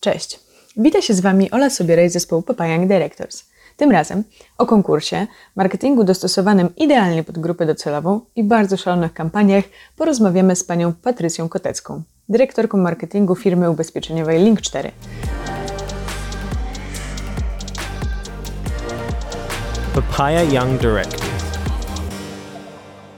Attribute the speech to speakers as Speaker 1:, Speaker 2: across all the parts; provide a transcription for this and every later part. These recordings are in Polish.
Speaker 1: Cześć. Witam się z Wami Ola Sobierej z zespołu Papayang Directors. Tym razem o konkursie, marketingu dostosowanym idealnie pod grupę docelową i bardzo szalonych kampaniach porozmawiamy z panią Patrycją Kotecką, dyrektorką marketingu firmy ubezpieczeniowej Link4.
Speaker 2: Papaya Young Directors.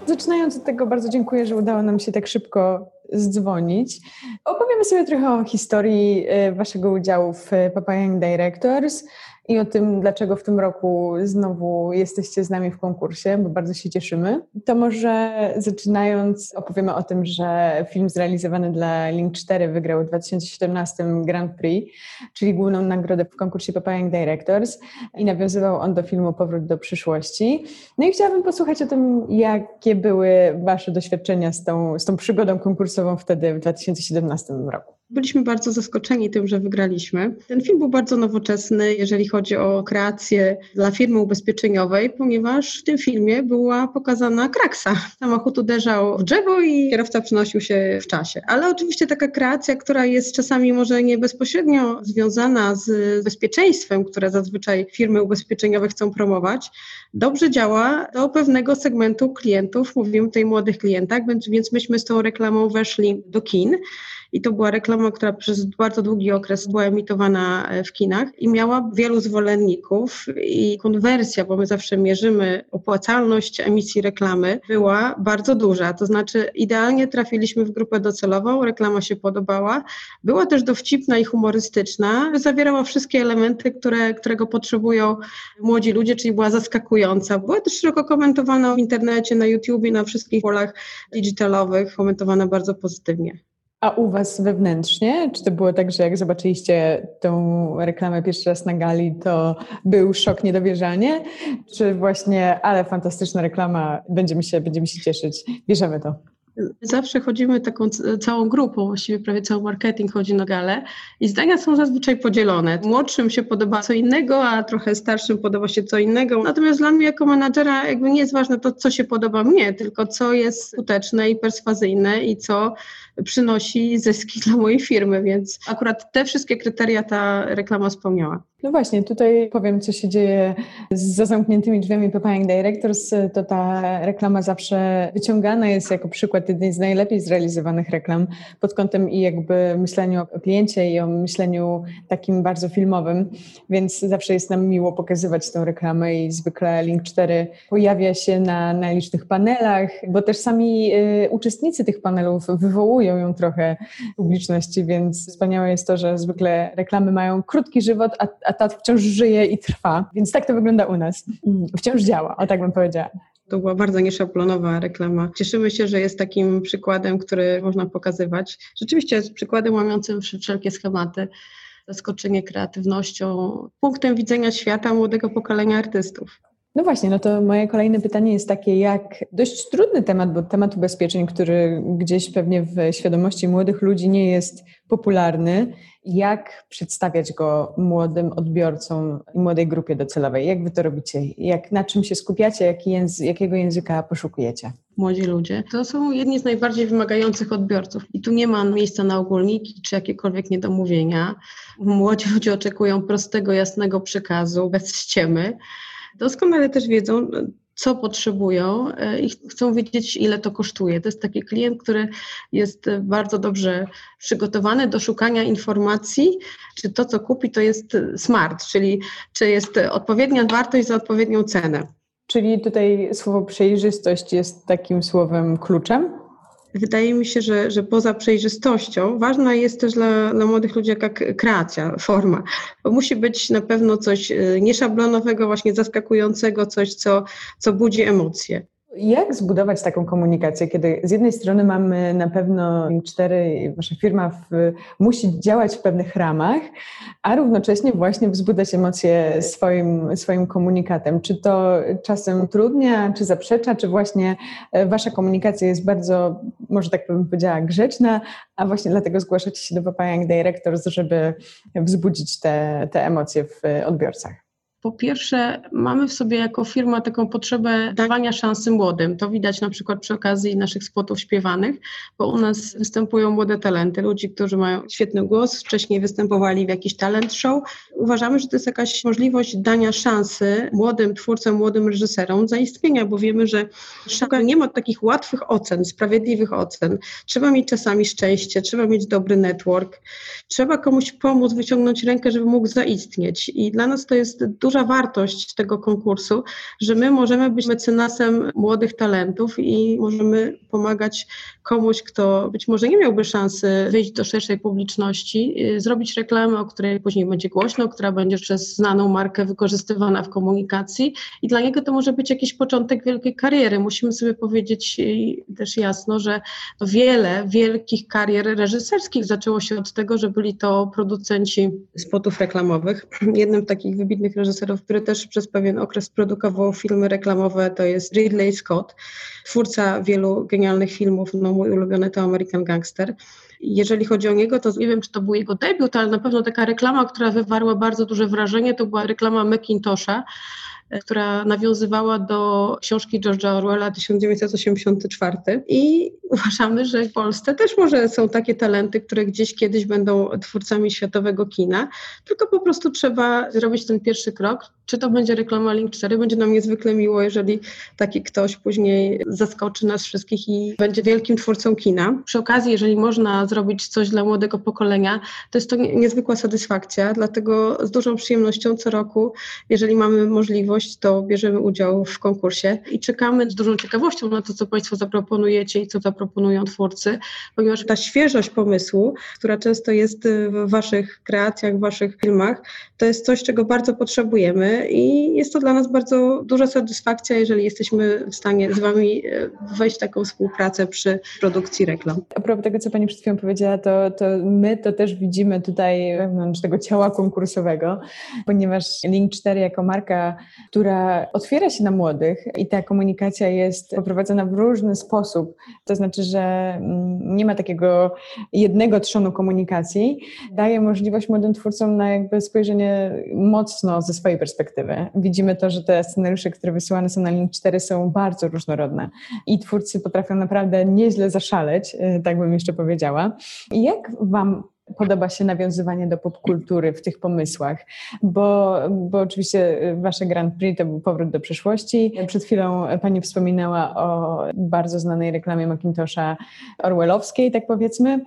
Speaker 1: Zaczynając od tego, bardzo dziękuję, że udało nam się tak szybko zdzwonić. Opowiemy sobie trochę o historii e, Waszego udziału w Papayang Directors i o tym, dlaczego w tym roku znowu jesteście z nami w konkursie, bo bardzo się cieszymy. To może zaczynając opowiemy o tym, że film zrealizowany dla Link 4 wygrał w 2017 Grand Prix, czyli główną nagrodę w konkursie Papayang Directors i nawiązywał on do filmu Powrót do przyszłości. No i chciałabym posłuchać o tym, jakie były Wasze doświadczenia z tą, z tą przygodą konkursową wtedy w 2017 roku.
Speaker 3: Byliśmy bardzo zaskoczeni tym, że wygraliśmy. Ten film był bardzo nowoczesny, jeżeli chodzi o kreację dla firmy ubezpieczeniowej, ponieważ w tym filmie była pokazana kraksa. Samochód uderzał w drzewo i kierowca przenosił się w czasie. Ale oczywiście taka kreacja, która jest czasami może nie bezpośrednio związana z bezpieczeństwem, które zazwyczaj firmy ubezpieczeniowe chcą promować, dobrze działa do pewnego segmentu klientów, mówimy tutaj o młodych klientach, więc, myśmy z tą reklamą weszli do kin i to była reklama, która przez bardzo długi okres była emitowana e, w kinach i miała wielu zwolenników i konwersja, bo my zawsze mierzymy opłacalność emisji reklamy, była bardzo duża. To znaczy idealnie trafiliśmy w grupę docelową, reklama się podobała, była też dowcipna i humorystyczna, zawierała wszystkie elementy, które, którego potrzebują młodzi ludzie, czyli była zaskakująca. Była też szeroko komentowana w internecie, na YouTubie, na wszystkich polach digitalowych, komentowana bardzo pozytywnie.
Speaker 1: A u Was wewnętrznie? Czy to było tak, że jak zobaczyliście tą reklamę pierwszy raz na gali, to był szok, niedowierzanie? Czy właśnie, ale fantastyczna reklama, będziemy się, będziemy się cieszyć, bierzemy to?
Speaker 3: Zawsze chodzimy taką całą grupą, właściwie prawie cały marketing chodzi na galę i zdania są zazwyczaj podzielone. Młodszym się podoba co innego, a trochę starszym podoba się co innego. Natomiast dla mnie jako menadżera jakby nie jest ważne to, co się podoba mnie, tylko co jest skuteczne i perswazyjne i co przynosi zyski dla mojej firmy, więc akurat te wszystkie kryteria ta reklama spełniała.
Speaker 1: No właśnie, tutaj powiem, co się dzieje za zamkniętymi drzwiami Papayang Directors. To ta reklama zawsze wyciągana jest jako przykład jednej z najlepiej zrealizowanych reklam pod kątem i jakby myśleniu o kliencie i o myśleniu takim bardzo filmowym, więc zawsze jest nam miło pokazywać tę reklamę i zwykle Link 4 pojawia się na najlicznych panelach, bo też sami y, uczestnicy tych panelów wywołują ją trochę publiczności, więc wspaniałe jest to, że zwykle reklamy mają krótki żywot, a, a ta wciąż żyje i trwa. Więc tak to wygląda u nas. Wciąż działa, o tak bym powiedziała.
Speaker 3: To była bardzo nieszablonowa reklama. Cieszymy się, że jest takim przykładem, który można pokazywać. Rzeczywiście jest przykładem łamiącym wszelkie schematy zaskoczenie kreatywnością, punktem widzenia świata młodego pokolenia artystów.
Speaker 1: No właśnie, no to moje kolejne pytanie jest takie, jak dość trudny temat, bo temat ubezpieczeń, który gdzieś pewnie w świadomości młodych ludzi nie jest popularny, jak przedstawiać go młodym odbiorcom i młodej grupie docelowej? Jak wy to robicie? Jak, na czym się skupiacie? Języ, jakiego języka poszukujecie?
Speaker 3: Młodzi ludzie to są jedni z najbardziej wymagających odbiorców i tu nie ma miejsca na ogólniki czy jakiekolwiek niedomówienia. Młodzi ludzie oczekują prostego, jasnego przekazu, bez ściemy doskonale też wiedzą, co potrzebują e, i chcą wiedzieć, ile to kosztuje. To jest taki klient, który jest bardzo dobrze przygotowany do szukania informacji, czy to, co kupi, to jest smart, czyli czy jest odpowiednia wartość za odpowiednią cenę.
Speaker 1: Czyli tutaj słowo przejrzystość jest takim słowem kluczem?
Speaker 3: Wydaje mi się, że, że poza przejrzystością ważna jest też dla, dla młodych ludzi jaka kreacja, forma. Bo musi być na pewno coś e, nieszablonowego, właśnie zaskakującego, coś, co, co budzi emocje.
Speaker 1: Jak zbudować taką komunikację, kiedy z jednej strony mamy na pewno cztery, wasza firma w, musi działać w pewnych ramach, a równocześnie właśnie wzbudzać emocje swoim, swoim komunikatem. Czy to czasem utrudnia, czy zaprzecza, czy właśnie e, wasza komunikacja jest bardzo, może tak bym powiedziała, grzeczna, a właśnie dlatego zgłaszacie się do Papayang Directors, żeby wzbudzić te, te emocje w odbiorcach?
Speaker 3: Po pierwsze, mamy w sobie jako firma taką potrzebę dawania szansy młodym. To widać na przykład przy okazji naszych spotów śpiewanych, bo u nas występują młode talenty, ludzi, którzy mają świetny głos, wcześniej występowali w jakiś talent show. Uważamy, że to jest jakaś możliwość dania szansy młodym twórcom, młodym reżyserom zaistnienia, bo wiemy, że nie ma takich łatwych ocen, sprawiedliwych ocen. Trzeba mieć czasami szczęście, trzeba mieć dobry network, trzeba komuś pomóc, wyciągnąć rękę, żeby mógł zaistnieć. I dla nas to jest duża wartość tego konkursu, że my możemy być mecenasem młodych talentów i możemy pomagać komuś, kto być może nie miałby szansy wyjść do szerszej publiczności, y, zrobić reklamę, o której później będzie głośno, która będzie przez znaną markę wykorzystywana w komunikacji i dla niego to może być jakiś początek wielkiej kariery. Musimy sobie powiedzieć y, też jasno, że wiele wielkich karier reżyserskich zaczęło się od tego, że byli to producenci spotów reklamowych. Jednym z takich wybitnych reżyserów, który też przez pewien okres produkował filmy reklamowe, to jest Ridley Scott, twórca wielu genialnych filmów, no mój ulubiony to American Gangster. Jeżeli chodzi o niego, to nie wiem, czy to był jego debiut, ale na pewno taka reklama, która wywarła bardzo duże wrażenie, to była reklama Macintosha, która nawiązywała do książki George'a Orwella 1984 i uważamy, że w Polsce też może są takie talenty, które gdzieś kiedyś będą twórcami światowego kina, tylko po prostu trzeba zrobić ten pierwszy krok. Czy to będzie reklama Link 4, będzie nam niezwykle miło, jeżeli taki ktoś później zaskoczy nas wszystkich i będzie wielkim twórcą kina. Przy okazji, jeżeli można zrobić coś dla młodego pokolenia, to jest to niezwykła satysfakcja, dlatego z dużą przyjemnością co roku, jeżeli mamy możliwość, to bierzemy udział w konkursie i czekamy z dużą ciekawością na to, co Państwo zaproponujecie i co zaproponujecie proponują twórcy, ponieważ ta świeżość pomysłu, która często jest w Waszych kreacjach, w Waszych filmach, to jest coś, czego bardzo potrzebujemy i jest to dla nas bardzo duża satysfakcja, jeżeli jesteśmy w stanie z Wami e, wejść w taką współpracę przy produkcji reklam.
Speaker 1: A propos tego, co Pani przed chwilą powiedziała, to, to my to też widzimy tutaj wewnątrz tego ciała konkursowego, ponieważ Link 4 jako marka, która otwiera się na młodych i ta komunikacja jest poprowadzona w różny sposób, to znaczy że mm, nie ma takiego jednego trzonu komunikacji, daje możliwość młodym twórcom na jakby spojrzenie mocno ze swojej perspektywy. Widzimy to, że te scenariusze, które wysyłane są na Link 4 są bardzo różnorodne i twórcy potrafią naprawdę nieźle zaszaleć, y, tak bym jeszcze powiedziała. Jak Wam podoba się nawiązywanie do popkultury w tych pomysłach, bo, bo oczywiście wasze Grand Prix to był powrót do przeszłości. Przed chwilą pani wspominała o bardzo znanej reklamie Macintosha Orwellowskiej, tak powiedzmy.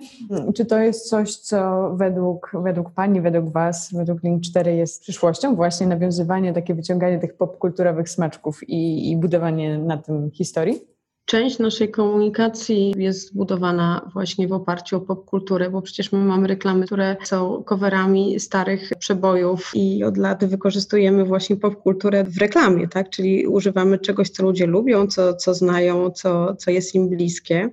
Speaker 1: Czy to jest coś, co według, według pani, według was, według Link 4 jest przyszłością? Właśnie nawiązywanie, takie wyciąganie tych popkulturowych smaczków i, i budowanie na tym historii?
Speaker 3: Część naszej komunikacji jest zbudowana właśnie w oparciu o popkulturę, bo przecież my mamy reklamy, które są coverami starych przebojów i od lat wykorzystujemy właśnie popkulturę w reklamie, tak? Czyli używamy czegoś, co ludzie lubią, co, co znają, co, co jest im bliskie.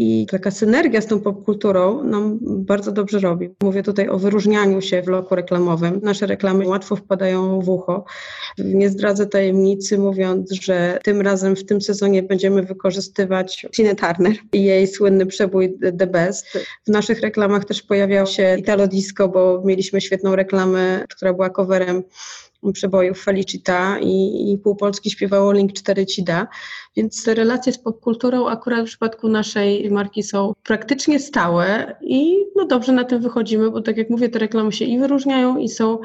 Speaker 3: I taka synergia z tą popkulturą nam bardzo dobrze robi. Mówię tutaj o wyróżnianiu się w loku reklamowym. Nasze reklamy łatwo wpadają w ucho. Nie zdradzę tajemnicy, mówiąc, że tym razem w tym sezonie będziemy wykorzystywać Tina Turner i jej słynny przebój The Best. W naszych reklamach też pojawiał się Italo Disco, bo mieliśmy świetną reklamę, która była coverem przebojów Felicita i, i pół Polski śpiewało Link 4 ci da, więc relacje z popkulturą akurat w przypadku naszej marki są praktycznie stałe i no dobrze na tym wychodzimy, bo tak jak mówię, te reklamy się i wyróżniają i są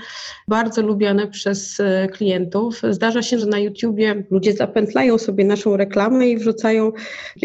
Speaker 3: bardzo lubiane przez e, klientów. Zdarza się, że na YouTubie ludzie zapętlają sobie naszą reklamę i wrzucają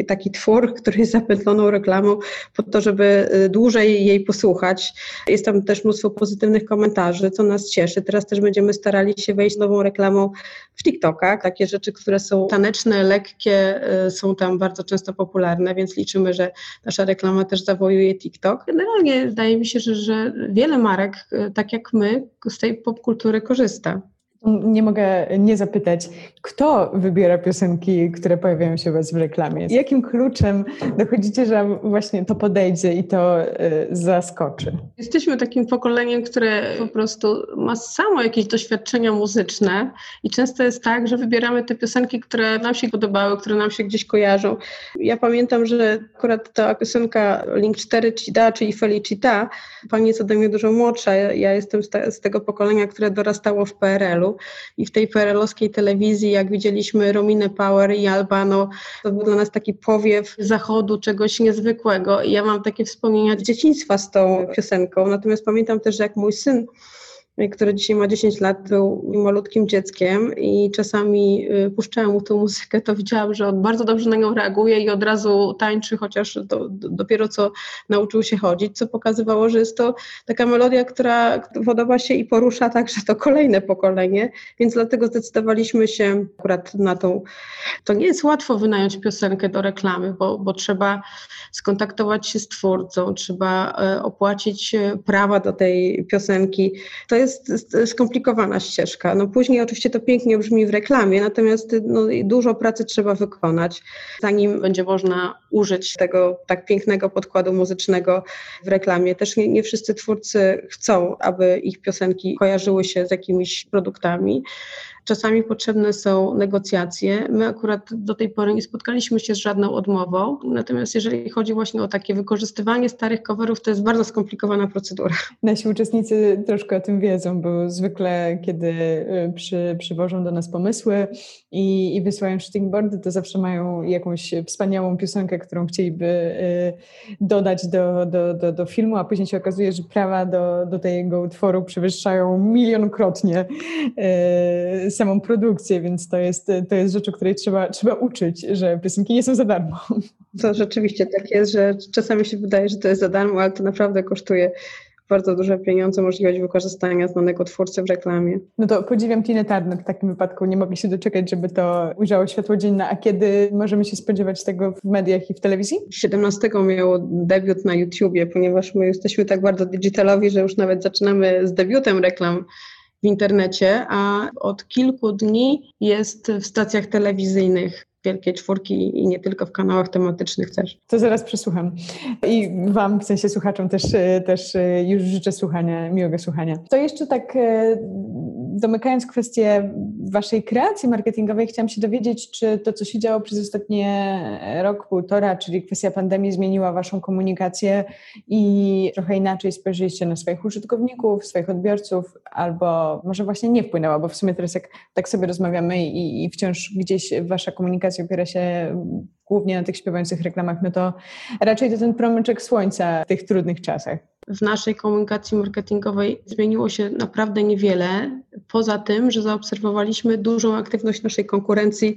Speaker 3: taki twór, który jest zapętloną reklamą po to, żeby e, dłużej jej posłuchać. Jest tam też mnóstwo pozytywnych komentarzy, co nas cieszy. Teraz też będziemy starali się wejść nową reklamą w TikTokach. Takie rzeczy, które są taneczne, lekkie, y, są tam bardzo często popularne, więc liczymy, że nasza reklama też zawojuje TikTok. Generalnie wydaje mi się, że, że wiele marek, y, tak jak my, z tej popkultury korzysta.
Speaker 1: Nie mogę nie zapytać, kto wybiera piosenki, które pojawiają się u Was w reklamie? Jakim kluczem dochodzicie, że właśnie to podejdzie i to y, zaskoczy?
Speaker 3: Jesteśmy takim pokoleniem, które po prostu ma samo jakieś doświadczenia muzyczne i często jest tak, że wybieramy te piosenki, które nam się podobały, które nam się gdzieś kojarzą. Ja pamiętam, że akurat ta piosenka Link 4 Cida, czyli Felicita, pani jest ode mnie dużo młodsza, ja jestem z, z tego pokolenia, które dorastało w PRL-u PRL-u i w tej PRL-owskiej telewizji, jak widzieliśmy Rominę Power i Albano, to był dla nas taki powiew zachodu, czegoś niezwykłego. I ja mam takie wspomnienia z dzieciństwa z tą piosenką, natomiast pamiętam też, że jak mój syn który dzisiaj ma 10 lat, był malutkim dzieckiem i czasami y, puszczałem mu tę muzykę, to widziałam, że on bardzo dobrze na nią reaguje i od razu tańczy, chociaż do, do, dopiero co nauczył się chodzić, co pokazywało, że jest to taka melodia, która podoba się i porusza także to kolejne pokolenie, więc dlatego zdecydowaliśmy się akurat na tą. To nie jest łatwo wynająć piosenkę do reklamy, bo, bo trzeba skontaktować się z twórcą, trzeba e, opłacić e, prawa do tej piosenki. To jest jest skomplikowana ścieżka. No później oczywiście to pięknie brzmi w reklamie, natomiast no, dużo pracy trzeba wykonać, zanim będzie można użyć tego tak pięknego podkładu muzycznego w reklamie. Też nie, nie wszyscy twórcy chcą, aby ich piosenki kojarzyły się z jakimiś produktami. Czasami potrzebne są negocjacje. My akurat do tej pory nie spotkaliśmy się z żadną odmową, natomiast jeżeli chodzi właśnie o takie wykorzystywanie starych coverów, to jest bardzo skomplikowana procedura.
Speaker 1: Nasi uczestnicy troszkę o tym wiedzą, bo zwykle kiedy y, przy, przywożą do nas pomysły i, i wysyłają shootingboardy, to zawsze mają jakąś wspaniałą piosenkę, którą chcieliby y, dodać do, do, do, do filmu, a później się okazuje, że prawa do, do tego utworu przewyższają milionkrotnie y, samą produkcję, więc to jest, to jest rzecz, o której trzeba, trzeba uczyć, że piosenki nie są za darmo.
Speaker 3: To rzeczywiście tak jest, że czasami się wydaje, że to jest za darmo, ale to naprawdę kosztuje bardzo duże pieniądze, możliwość wykorzystania znanego twórcy w reklamie.
Speaker 1: No to podziwiam Tinę Turner w takim wypadku. Nie mogli się doczekać, żeby to ujrzało światło dzienne. A kiedy możemy się spodziewać tego w mediach i w telewizji?
Speaker 3: 17 miało debiut na YouTubie, ponieważ my jesteśmy tak bardzo digitalowi, że już nawet zaczynamy z debiutem reklam w internecie, a od kilku dni jest w stacjach telewizyjnych wielkie czwórki i nie tylko w kanałach tematycznych też.
Speaker 1: To zaraz przesłucham. I Wam, w sensie słuchaczom, też, też już życzę słuchania, miłego słuchania. To jeszcze tak e, domykając kwestię Waszej kreacji marketingowej, chciałam się dowiedzieć, czy to, co się działo przez ostatnie rok, półtora, czyli kwestia pandemii, zmieniła Waszą komunikację i trochę inaczej spojrzeliście na swoich użytkowników, swoich odbiorców, albo może właśnie nie wpłynęła, bo w sumie teraz jak tak sobie rozmawiamy i, i wciąż gdzieś Wasza komunikacja opiera się głównie na tych śpiewających reklamach, no to raczej to ten promyczek słońca w tych trudnych czasach
Speaker 3: w naszej komunikacji marketingowej zmieniło się naprawdę niewiele, poza tym, że zaobserwowaliśmy dużą aktywność naszej konkurencji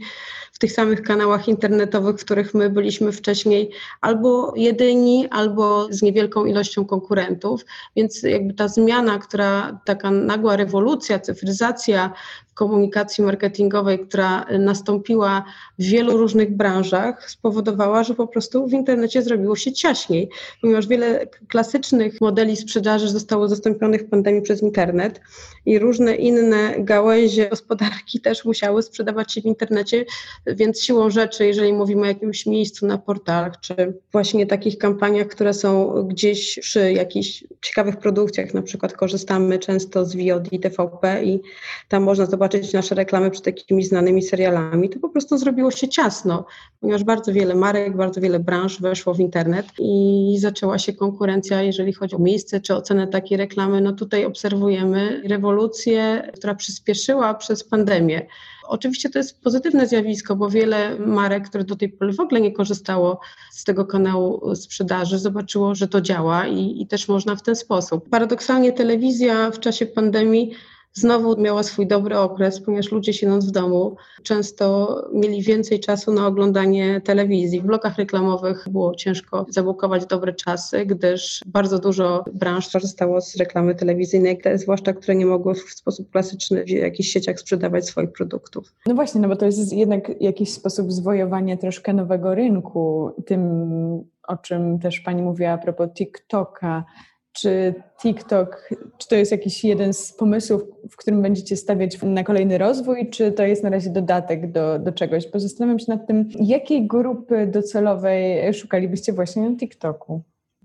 Speaker 3: w tych samych kanałach internetowych, w których my byliśmy wcześniej albo jedyni, albo z niewielką ilością konkurentów. Więc jakby ta zmiana, która taka nagła rewolucja, cyfryzacja komunikacji marketingowej, która nastąpiła w wielu różnych branżach, spowodowała, że po prostu w internecie zrobiło się ciaśniej, ponieważ wiele klasycznych modeli sprzedaży zostało zastąpionych w pandemii przez internet i różne inne gałęzie gospodarki też musiały sprzedawać się w internecie, więc siłą rzeczy, jeżeli mówimy o jakimś miejscu na portalach, czy właśnie takich kampaniach, które są gdzieś przy jakichś ciekawych produkcjach, na przykład korzystamy często z VOD TVP i tam można zobaczyć nasze reklamy przy takimi znanymi serialami, to po prostu zrobiło się ciasno, ponieważ bardzo wiele marek, bardzo wiele branż weszło w internet i zaczęła się konkurencja, jeżeli chodzi o miejsce czy ocenę takiej reklamy. No tutaj obserwujemy rewolucję, która przyspieszyła przez pandemię. Oczywiście to jest pozytywne zjawisko, bo wiele marek, które do tej pory w ogóle nie korzystało z tego kanału sprzedaży, zobaczyło, że to działa i, i też można w ten sposób. Paradoksalnie telewizja w czasie pandemii znowu miała swój dobry okres, ponieważ ludzie siedząc w domu często mieli więcej czasu na oglądanie telewizji. W blokach reklamowych było ciężko zabukować dobre czasy, gdyż bardzo dużo branż korzystało z reklamy telewizyjnej, zwłaszcza które nie mogły w sposób klasyczny w jakichś sieciach sprzedawać swoich produktów.
Speaker 1: No właśnie, no bo to jest jednak jakiś sposób zwojowania troszkę nowego rynku, tym o czym też Pani mówiła a propos TikToka, czy TikTok, czy to jest jakiś jeden z pomysłów, w którym będziecie stawiać na kolejny rozwój, czy to jest na razie dodatek do, do czegoś? Bo zastanawiam się nad tym, jakiej grupy docelowej szukalibyście właśnie na TikToku?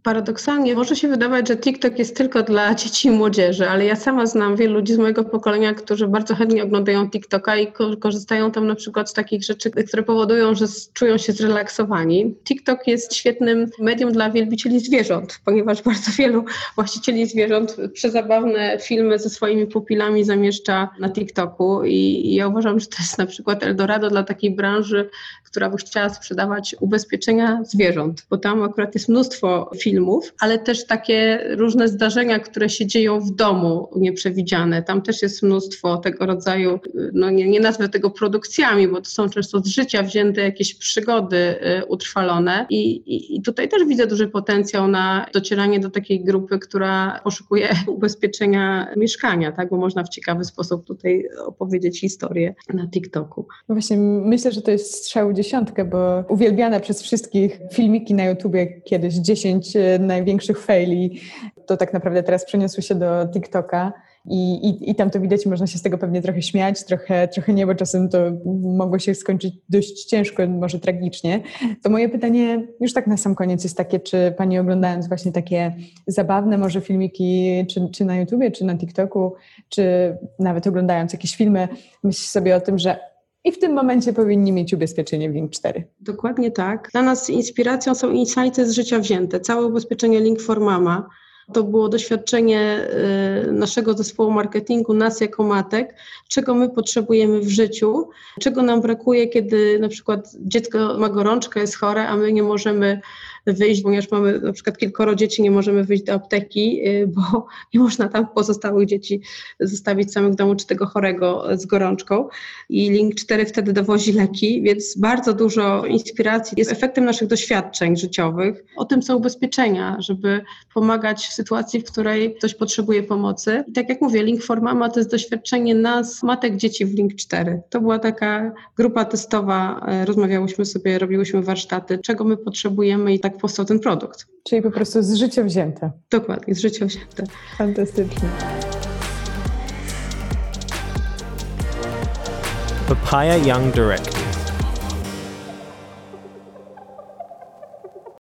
Speaker 3: Paradoksalnie może się wydawać, że TikTok jest tylko dla dzieci i młodzieży, ale ja sama znam wielu ludzi z mojego pokolenia, którzy bardzo chętnie oglądają TikToka i korzystają tam na przykład z takich rzeczy, które powodują, że czują się zrelaksowani. TikTok jest świetnym medium dla wielbicieli zwierząt, ponieważ bardzo wielu właścicieli zwierząt przezabawne filmy ze swoimi pupilami zamieszcza na TikToku i ja uważam, że to jest na przykład Eldorado dla takiej branży, która by chciała sprzedawać ubezpieczenia zwierząt, bo tam akurat jest mnóstwo filmów, ale też takie różne zdarzenia, które się dzieją w domu nieprzewidziane. Tam też jest mnóstwo tego rodzaju, no nie, nie nazwę tego produkcjami, bo to są często z życia wzięte jakieś przygody y, utrwalone I, i, i tutaj też widzę duży potencjał na docieranie do takiej grupy, która poszukuje ubezpieczenia mieszkania, tak, bo można w ciekawy sposób tutaj opowiedzieć historię na TikToku.
Speaker 1: Właśnie myślę, że to jest strzał dziesiątkę, bo uwielbiane przez wszystkich filmiki na YouTubie kiedyś 10 e, największych faili, to tak naprawdę teraz przeniosły się do TikToka. I, i, I tam to widać, można się z tego pewnie trochę śmiać, trochę, trochę nie, bo czasem to mogło się skończyć dość ciężko, może tragicznie. To moje pytanie już tak na sam koniec jest takie, czy Pani oglądając właśnie takie zabawne może filmiki, czy, czy na YouTubie, czy na TikToku, czy nawet oglądając jakieś filmy, myśli sobie o tym, że i w tym momencie powinni mieć ubezpieczenie Link 4.
Speaker 3: Dokładnie tak. Dla nas inspiracją są insighty z życia wzięte. Całe ubezpieczenie Link for Mama to było doświadczenie y, naszego zespołu marketingu, nas jako matek, czego my potrzebujemy w życiu, czego nam brakuje, kiedy na przykład dziecko ma gorączkę, jest chore, a my nie możemy wyjść, ponieważ mamy na przykład kilkoro dzieci, nie możemy wyjść do apteki, y, bo nie można tam pozostałych dzieci zostawić samych w domu, czy tego chorego z gorączką. I Link 4 wtedy dowozi leki, więc bardzo dużo inspiracji jest efektem naszych doświadczeń życiowych. O tym są ubezpieczenia, żeby pomagać w sytuacji, w której ktoś potrzebuje pomocy. I tak jak mówię, Link for Mama to jest doświadczenie nas, matek dzieci w Link 4. To była taka grupa testowa, e, rozmawiałyśmy sobie, robiłyśmy warsztaty, czego my potrzebujemy i tak powstał ten produkt.
Speaker 1: Czyli po prostu z życia wzięte.
Speaker 3: Dokładnie, z życia wzięte.
Speaker 1: Fantastycznie.
Speaker 2: Papaya Young Director.